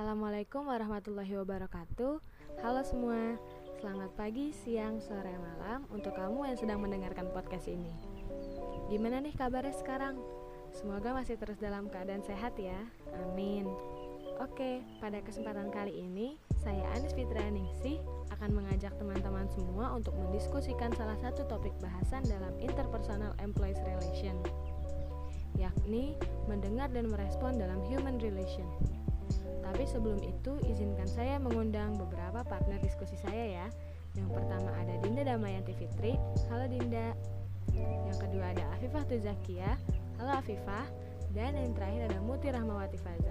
Assalamualaikum warahmatullahi wabarakatuh. Halo semua, selamat pagi, siang, sore, malam untuk kamu yang sedang mendengarkan podcast ini. Gimana nih kabarnya sekarang? Semoga masih terus dalam keadaan sehat ya. Amin. Oke, pada kesempatan kali ini saya Anis Fitrianingsih akan mengajak teman-teman semua untuk mendiskusikan salah satu topik bahasan dalam interpersonal employees relation yakni mendengar dan merespon dalam human relation. Tapi sebelum itu, izinkan saya mengundang beberapa partner diskusi saya ya. Yang pertama ada Dinda Damayanti Fitri. Halo Dinda. Yang kedua ada Afifah Tuzakia. Halo Afifah. Dan yang terakhir ada Muti Rahmawati Faza.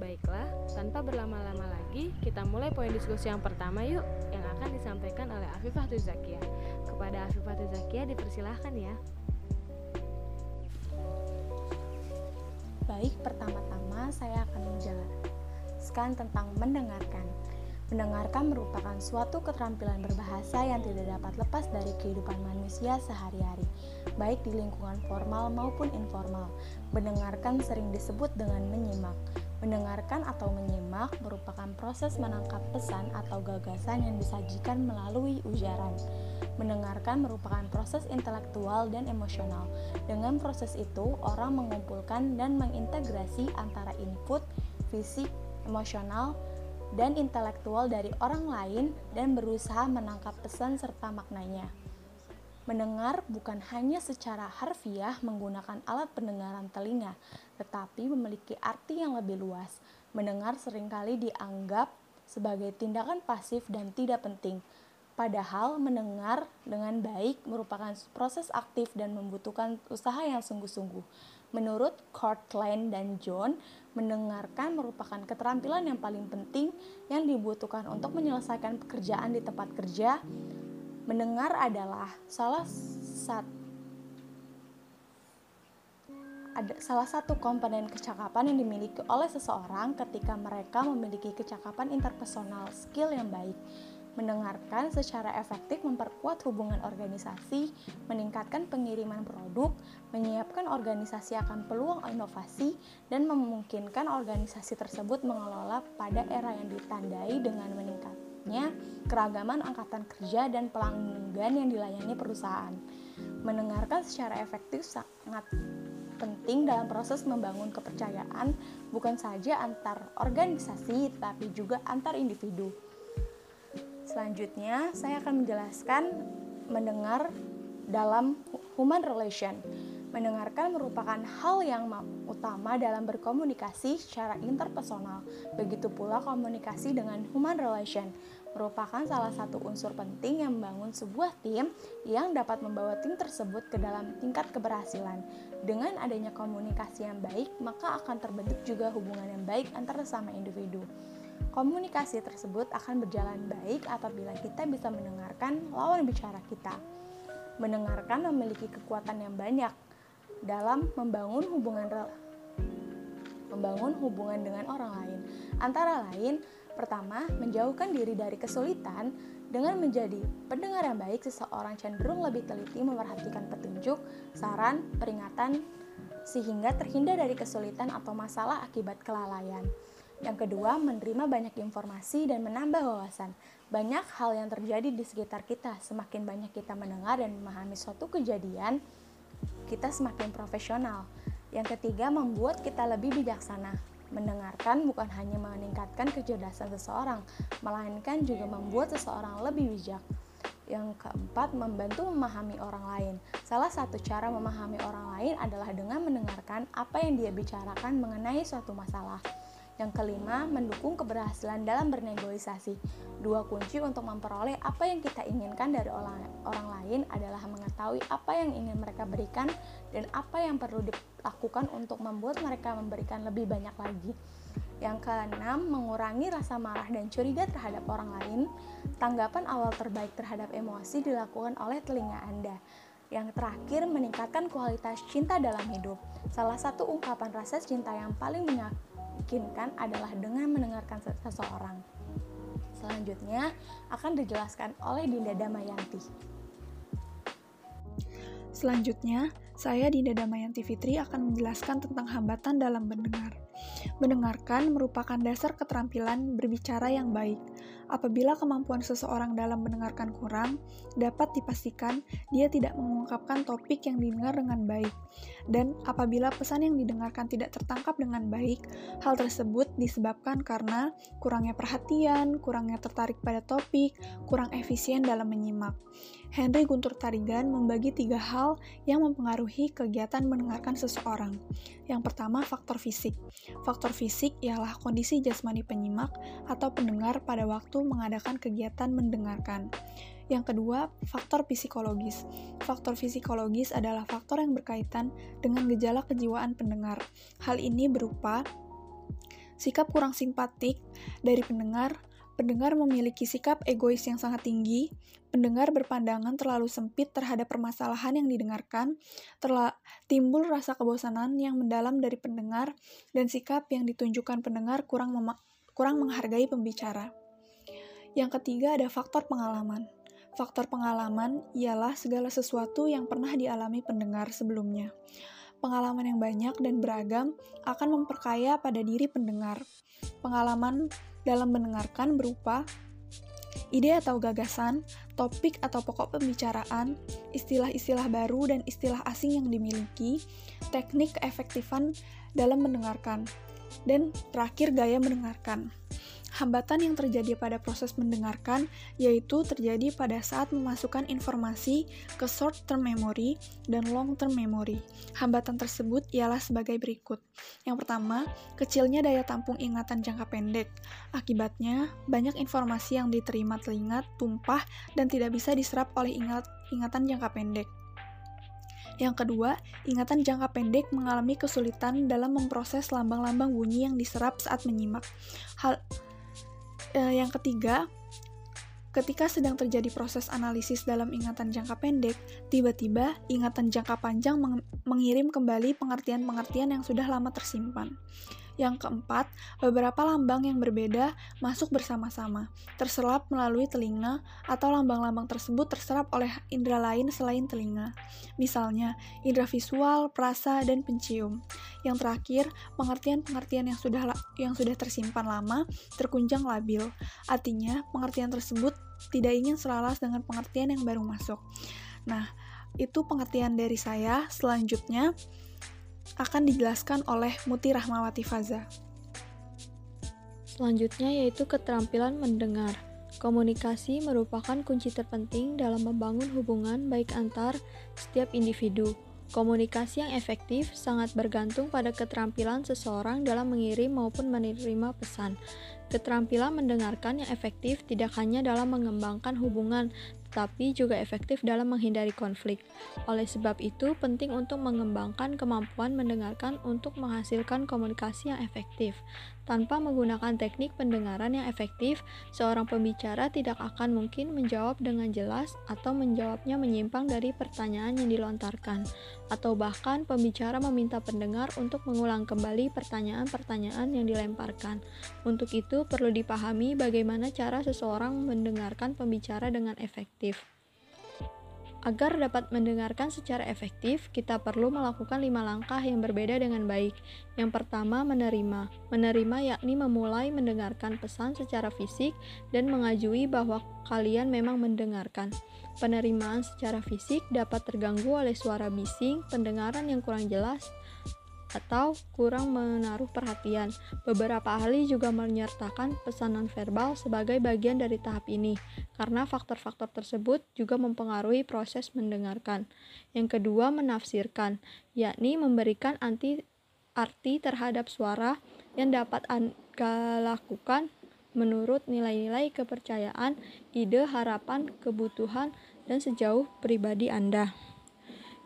Baiklah, tanpa berlama-lama lagi, kita mulai poin diskusi yang pertama yuk, yang akan disampaikan oleh Afifah Tuzakia. Kepada Afifah Tuzakia dipersilahkan ya. Baik, pertama-tama saya akan menjelaskan tentang mendengarkan. Mendengarkan merupakan suatu keterampilan berbahasa yang tidak dapat lepas dari kehidupan manusia sehari-hari, baik di lingkungan formal maupun informal. Mendengarkan sering disebut dengan menyimak. Mendengarkan atau menyimak merupakan proses menangkap pesan atau gagasan yang disajikan melalui ujaran. Mendengarkan merupakan proses intelektual dan emosional. Dengan proses itu, orang mengumpulkan dan mengintegrasi antara input, fisik, emosional, dan intelektual dari orang lain dan berusaha menangkap pesan serta maknanya. Mendengar bukan hanya secara harfiah menggunakan alat pendengaran telinga, tetapi memiliki arti yang lebih luas. Mendengar sering kali dianggap sebagai tindakan pasif dan tidak penting, Padahal mendengar dengan baik merupakan proses aktif dan membutuhkan usaha yang sungguh-sungguh. Menurut Courtland dan John, mendengarkan merupakan keterampilan yang paling penting yang dibutuhkan untuk menyelesaikan pekerjaan di tempat kerja. Mendengar adalah salah satu ada salah satu komponen kecakapan yang dimiliki oleh seseorang ketika mereka memiliki kecakapan interpersonal skill yang baik. Mendengarkan secara efektif memperkuat hubungan organisasi, meningkatkan pengiriman produk, menyiapkan organisasi akan peluang inovasi, dan memungkinkan organisasi tersebut mengelola pada era yang ditandai dengan keragaman angkatan kerja dan pelanggan yang dilayani perusahaan. Mendengarkan secara efektif sangat penting dalam proses membangun kepercayaan bukan saja antar organisasi tapi juga antar individu. Selanjutnya, saya akan menjelaskan mendengar dalam human relation. Mendengarkan merupakan hal yang utama dalam berkomunikasi secara interpersonal. Begitu pula komunikasi dengan human relation merupakan salah satu unsur penting yang membangun sebuah tim yang dapat membawa tim tersebut ke dalam tingkat keberhasilan. Dengan adanya komunikasi yang baik, maka akan terbentuk juga hubungan yang baik antar sesama individu. Komunikasi tersebut akan berjalan baik apabila kita bisa mendengarkan lawan bicara kita. Mendengarkan memiliki kekuatan yang banyak dalam membangun hubungan membangun hubungan dengan orang lain. Antara lain, pertama, menjauhkan diri dari kesulitan dengan menjadi pendengar yang baik, seseorang cenderung lebih teliti memperhatikan petunjuk, saran, peringatan, sehingga terhindar dari kesulitan atau masalah akibat kelalaian. Yang kedua, menerima banyak informasi dan menambah wawasan. Banyak hal yang terjadi di sekitar kita. Semakin banyak kita mendengar dan memahami suatu kejadian, kita semakin profesional. Yang ketiga, membuat kita lebih bijaksana. Mendengarkan bukan hanya meningkatkan kecerdasan seseorang, melainkan juga membuat seseorang lebih bijak. Yang keempat, membantu memahami orang lain. Salah satu cara memahami orang lain adalah dengan mendengarkan apa yang dia bicarakan mengenai suatu masalah. Yang kelima, mendukung keberhasilan dalam bernegosiasi. Dua kunci untuk memperoleh apa yang kita inginkan dari orang, orang lain adalah mengetahui apa yang ingin mereka berikan dan apa yang perlu dilakukan untuk membuat mereka memberikan lebih banyak lagi. Yang keenam, mengurangi rasa marah dan curiga terhadap orang lain. Tanggapan awal terbaik terhadap emosi dilakukan oleh telinga Anda. Yang terakhir, meningkatkan kualitas cinta dalam hidup. Salah satu ungkapan rasa cinta yang paling menyakitkan memungkinkan adalah dengan mendengarkan seseorang. Selanjutnya akan dijelaskan oleh Dinda Damayanti. Selanjutnya, Saya Dinda Damayanti Fitri akan menjelaskan tentang hambatan dalam mendengar. Mendengarkan merupakan dasar keterampilan berbicara yang baik. Apabila kemampuan seseorang dalam mendengarkan kurang, dapat dipastikan dia tidak mengungkapkan topik yang didengar dengan baik. Dan apabila pesan yang didengarkan tidak tertangkap dengan baik, hal tersebut disebabkan karena kurangnya perhatian, kurangnya tertarik pada topik, kurang efisien dalam menyimak. Henry Guntur Tarigan membagi tiga hal yang mempengaruhi kegiatan mendengarkan seseorang. Yang pertama, faktor fisik. Faktor fisik ialah kondisi jasmani penyimak atau pendengar pada waktu mengadakan kegiatan mendengarkan. Yang kedua, faktor psikologis. Faktor psikologis adalah faktor yang berkaitan dengan gejala kejiwaan pendengar. Hal ini berupa sikap kurang simpatik dari pendengar, pendengar memiliki sikap egois yang sangat tinggi, pendengar berpandangan terlalu sempit terhadap permasalahan yang didengarkan, terla timbul rasa kebosanan yang mendalam dari pendengar, dan sikap yang ditunjukkan pendengar kurang, kurang menghargai pembicara. Yang ketiga ada faktor pengalaman. Faktor pengalaman ialah segala sesuatu yang pernah dialami pendengar sebelumnya. Pengalaman yang banyak dan beragam akan memperkaya pada diri pendengar. Pengalaman dalam mendengarkan berupa ide atau gagasan, topik atau pokok pembicaraan, istilah-istilah baru dan istilah asing yang dimiliki, teknik keefektifan dalam mendengarkan, dan terakhir gaya mendengarkan. Hambatan yang terjadi pada proses mendengarkan yaitu terjadi pada saat memasukkan informasi ke short-term memory dan long-term memory. Hambatan tersebut ialah sebagai berikut. Yang pertama, kecilnya daya tampung ingatan jangka pendek. Akibatnya, banyak informasi yang diterima telinga tumpah dan tidak bisa diserap oleh ingat ingatan jangka pendek. Yang kedua, ingatan jangka pendek mengalami kesulitan dalam memproses lambang-lambang bunyi yang diserap saat menyimak. Hal uh, yang ketiga, ketika sedang terjadi proses analisis dalam ingatan jangka pendek, tiba-tiba ingatan jangka panjang meng mengirim kembali pengertian-pengertian yang sudah lama tersimpan. Yang keempat, beberapa lambang yang berbeda masuk bersama-sama, terserap melalui telinga, atau lambang-lambang tersebut terserap oleh indera lain selain telinga. Misalnya, indera visual, perasa, dan pencium. Yang terakhir, pengertian-pengertian yang sudah yang sudah tersimpan lama terkunjang labil. Artinya, pengertian tersebut tidak ingin selaras dengan pengertian yang baru masuk. Nah, itu pengertian dari saya. Selanjutnya, akan dijelaskan oleh Muti Rahmawati Faza. Selanjutnya yaitu keterampilan mendengar. Komunikasi merupakan kunci terpenting dalam membangun hubungan baik antar setiap individu. Komunikasi yang efektif sangat bergantung pada keterampilan seseorang dalam mengirim maupun menerima pesan. Keterampilan mendengarkan yang efektif tidak hanya dalam mengembangkan hubungan, tetapi juga efektif dalam menghindari konflik. Oleh sebab itu, penting untuk mengembangkan kemampuan mendengarkan untuk menghasilkan komunikasi yang efektif. Tanpa menggunakan teknik pendengaran yang efektif, seorang pembicara tidak akan mungkin menjawab dengan jelas atau menjawabnya menyimpang dari pertanyaan yang dilontarkan, atau bahkan pembicara meminta pendengar untuk mengulang kembali pertanyaan-pertanyaan yang dilemparkan. Untuk itu, perlu dipahami bagaimana cara seseorang mendengarkan pembicara dengan efektif. Agar dapat mendengarkan secara efektif, kita perlu melakukan lima langkah yang berbeda dengan baik. Yang pertama, menerima. Menerima yakni memulai mendengarkan pesan secara fisik dan mengajui bahwa kalian memang mendengarkan. Penerimaan secara fisik dapat terganggu oleh suara bising, pendengaran yang kurang jelas, atau kurang menaruh perhatian. Beberapa ahli juga menyertakan pesan nonverbal sebagai bagian dari tahap ini, karena faktor-faktor tersebut juga mempengaruhi proses mendengarkan. Yang kedua, menafsirkan, yakni memberikan anti arti terhadap suara yang dapat Anda lakukan menurut nilai-nilai kepercayaan, ide, harapan, kebutuhan, dan sejauh pribadi Anda.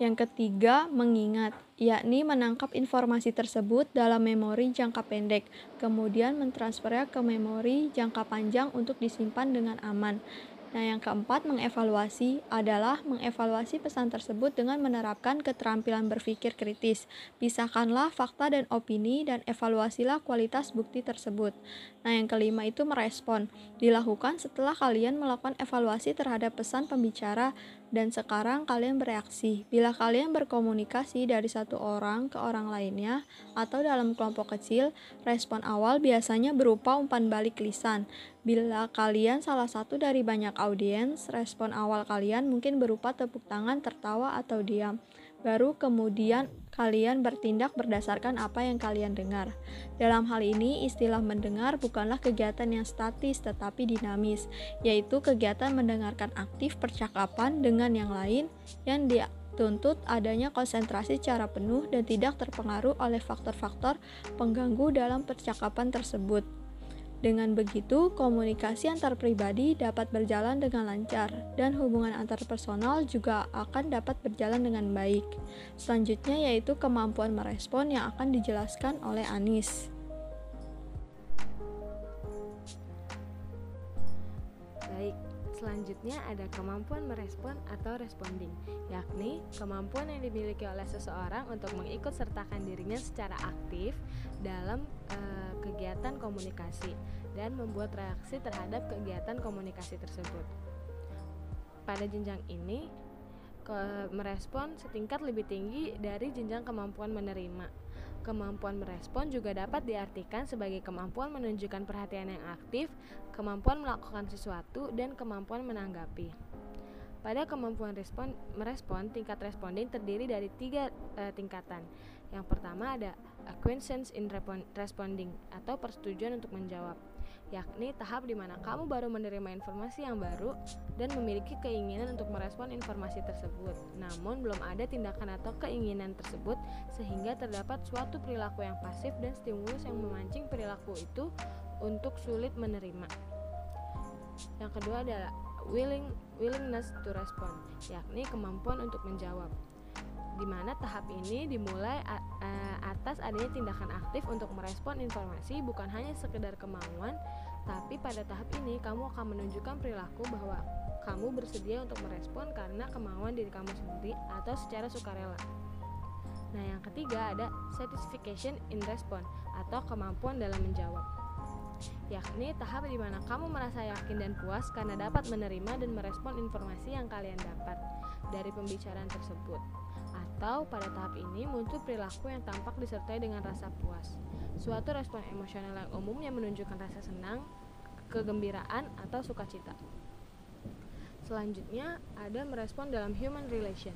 Yang ketiga, mengingat, yakni menangkap informasi tersebut dalam memori jangka pendek, kemudian mentransfernya ke memori jangka panjang untuk disimpan dengan aman. Nah, yang keempat, mengevaluasi adalah mengevaluasi pesan tersebut dengan menerapkan keterampilan berpikir kritis. Pisahkanlah fakta dan opini dan evaluasilah kualitas bukti tersebut. Nah, yang kelima itu merespon. Dilakukan setelah kalian melakukan evaluasi terhadap pesan pembicara dan sekarang kalian bereaksi. Bila kalian berkomunikasi dari satu orang ke orang lainnya atau dalam kelompok kecil, respon awal biasanya berupa umpan balik lisan. Bila kalian salah satu dari banyak audiens, respon awal kalian mungkin berupa tepuk tangan, tertawa, atau diam. Baru kemudian kalian bertindak berdasarkan apa yang kalian dengar. Dalam hal ini, istilah mendengar bukanlah kegiatan yang statis tetapi dinamis, yaitu kegiatan mendengarkan aktif percakapan dengan yang lain yang dituntut adanya konsentrasi secara penuh dan tidak terpengaruh oleh faktor-faktor pengganggu dalam percakapan tersebut. Dengan begitu, komunikasi antar pribadi dapat berjalan dengan lancar dan hubungan antar personal juga akan dapat berjalan dengan baik. Selanjutnya yaitu kemampuan merespon yang akan dijelaskan oleh Anis. Selanjutnya ada kemampuan merespon atau responding, yakni kemampuan yang dimiliki oleh seseorang untuk mengikut sertakan dirinya secara aktif dalam uh, kegiatan komunikasi dan membuat reaksi terhadap kegiatan komunikasi tersebut. Pada jenjang ini, merespon setingkat lebih tinggi dari jenjang kemampuan menerima. Kemampuan merespon juga dapat diartikan sebagai kemampuan menunjukkan perhatian yang aktif, kemampuan melakukan sesuatu, dan kemampuan menanggapi. Pada kemampuan respon, merespon, tingkat responding terdiri dari tiga e, tingkatan. Yang pertama ada acquiescence in responding atau persetujuan untuk menjawab, yakni tahap di mana kamu baru menerima informasi yang baru dan memiliki keinginan untuk merespon informasi tersebut. Namun belum ada tindakan atau keinginan tersebut sehingga terdapat suatu perilaku yang pasif dan stimulus yang memancing perilaku itu untuk sulit menerima. Yang kedua adalah willing willingness to respond, yakni kemampuan untuk menjawab di mana tahap ini dimulai atas adanya tindakan aktif untuk merespon informasi bukan hanya sekedar kemauan, tapi pada tahap ini kamu akan menunjukkan perilaku bahwa kamu bersedia untuk merespon karena kemauan diri kamu sendiri atau secara sukarela. Nah, yang ketiga ada satisfaction in response atau kemampuan dalam menjawab. Yakni tahap di mana kamu merasa yakin dan puas karena dapat menerima dan merespon informasi yang kalian dapat dari pembicaraan tersebut atau pada tahap ini muncul perilaku yang tampak disertai dengan rasa puas. Suatu respon emosional yang umumnya menunjukkan rasa senang, kegembiraan, atau sukacita. Selanjutnya ada merespon dalam human relation,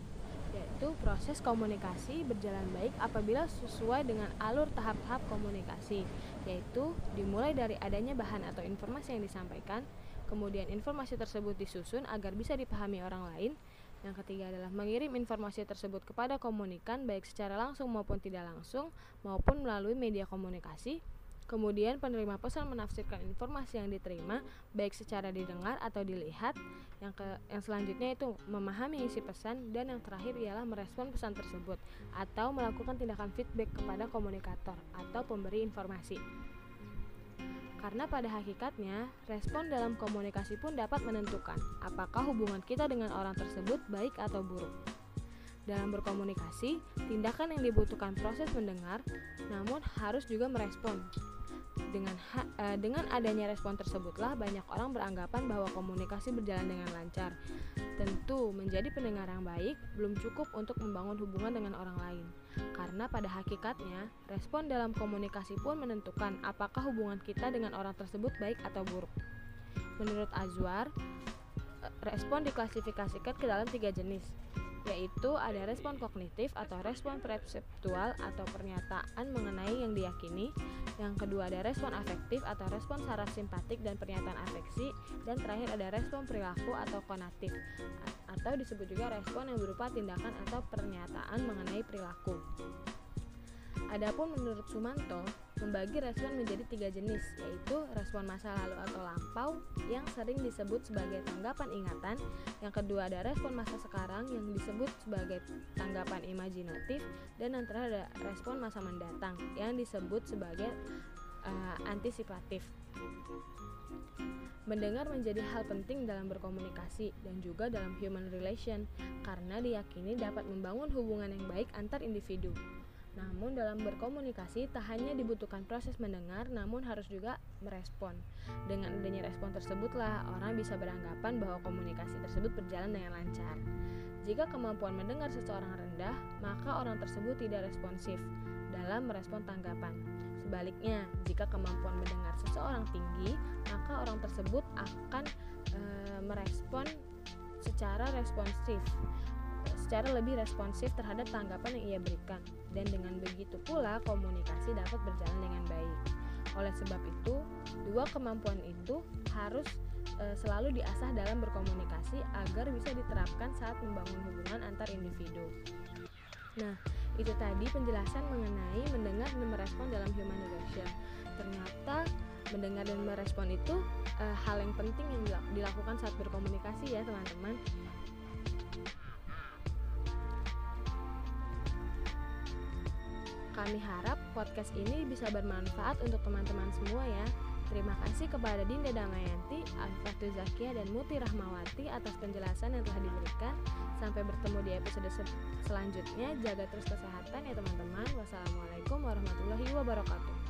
yaitu proses komunikasi berjalan baik apabila sesuai dengan alur tahap-tahap komunikasi, yaitu dimulai dari adanya bahan atau informasi yang disampaikan, kemudian informasi tersebut disusun agar bisa dipahami orang lain, yang ketiga adalah mengirim informasi tersebut kepada komunikan baik secara langsung maupun tidak langsung maupun melalui media komunikasi. Kemudian penerima pesan menafsirkan informasi yang diterima baik secara didengar atau dilihat. Yang ke yang selanjutnya itu memahami isi pesan dan yang terakhir ialah merespon pesan tersebut atau melakukan tindakan feedback kepada komunikator atau pemberi informasi. Karena pada hakikatnya, respon dalam komunikasi pun dapat menentukan apakah hubungan kita dengan orang tersebut baik atau buruk. Dalam berkomunikasi, tindakan yang dibutuhkan proses mendengar, namun harus juga merespon. Dengan ha, e, dengan adanya respon tersebutlah banyak orang beranggapan bahwa komunikasi berjalan dengan lancar. Tentu, menjadi pendengar yang baik belum cukup untuk membangun hubungan dengan orang lain karena pada hakikatnya, respon dalam komunikasi pun menentukan apakah hubungan kita dengan orang tersebut baik atau buruk. Menurut Azwar, eh, respon diklasifikasikan ke dalam tiga jenis, yaitu ada respon kognitif atau respon perseptual atau pernyataan mengenai yang diyakini, yang kedua ada respon afektif atau respon saraf simpatik dan pernyataan afeksi, dan terakhir ada respon perilaku atau konatif atau disebut juga respon yang berupa tindakan atau pernyataan mengenai perilaku. Adapun menurut Sumanto, membagi respon menjadi tiga jenis, yaitu respon masa lalu atau lampau yang sering disebut sebagai tanggapan ingatan, yang kedua ada respon masa sekarang yang disebut sebagai tanggapan imajinatif, dan yang terakhir ada respon masa mendatang yang disebut sebagai uh, antisipatif. Mendengar menjadi hal penting dalam berkomunikasi dan juga dalam human relation karena diyakini dapat membangun hubungan yang baik antar individu. Namun dalam berkomunikasi tak hanya dibutuhkan proses mendengar namun harus juga merespon. Dengan adanya respon tersebutlah orang bisa beranggapan bahwa komunikasi tersebut berjalan dengan lancar. Jika kemampuan mendengar seseorang rendah, maka orang tersebut tidak responsif dalam merespon tanggapan. Sebaliknya, jika kemampuan mendengar seseorang tinggi, maka orang tersebut akan e, merespon secara responsif secara lebih responsif terhadap tanggapan yang ia berikan dan dengan begitu pula komunikasi dapat berjalan dengan baik. Oleh sebab itu, dua kemampuan itu harus e, selalu diasah dalam berkomunikasi agar bisa diterapkan saat membangun hubungan antar individu. Nah, itu tadi penjelasan mengenai mendengar dan merespon dalam human relation. Ternyata mendengar dan merespon itu e, hal yang penting yang dilakukan saat berkomunikasi ya, teman-teman. Kami harap podcast ini bisa bermanfaat untuk teman-teman semua ya. Terima kasih kepada Dinda Damayanti, Alfatul Zakia, dan Muti Rahmawati atas penjelasan yang telah diberikan. Sampai bertemu di episode selanjutnya. Jaga terus kesehatan ya teman-teman. Wassalamualaikum warahmatullahi wabarakatuh.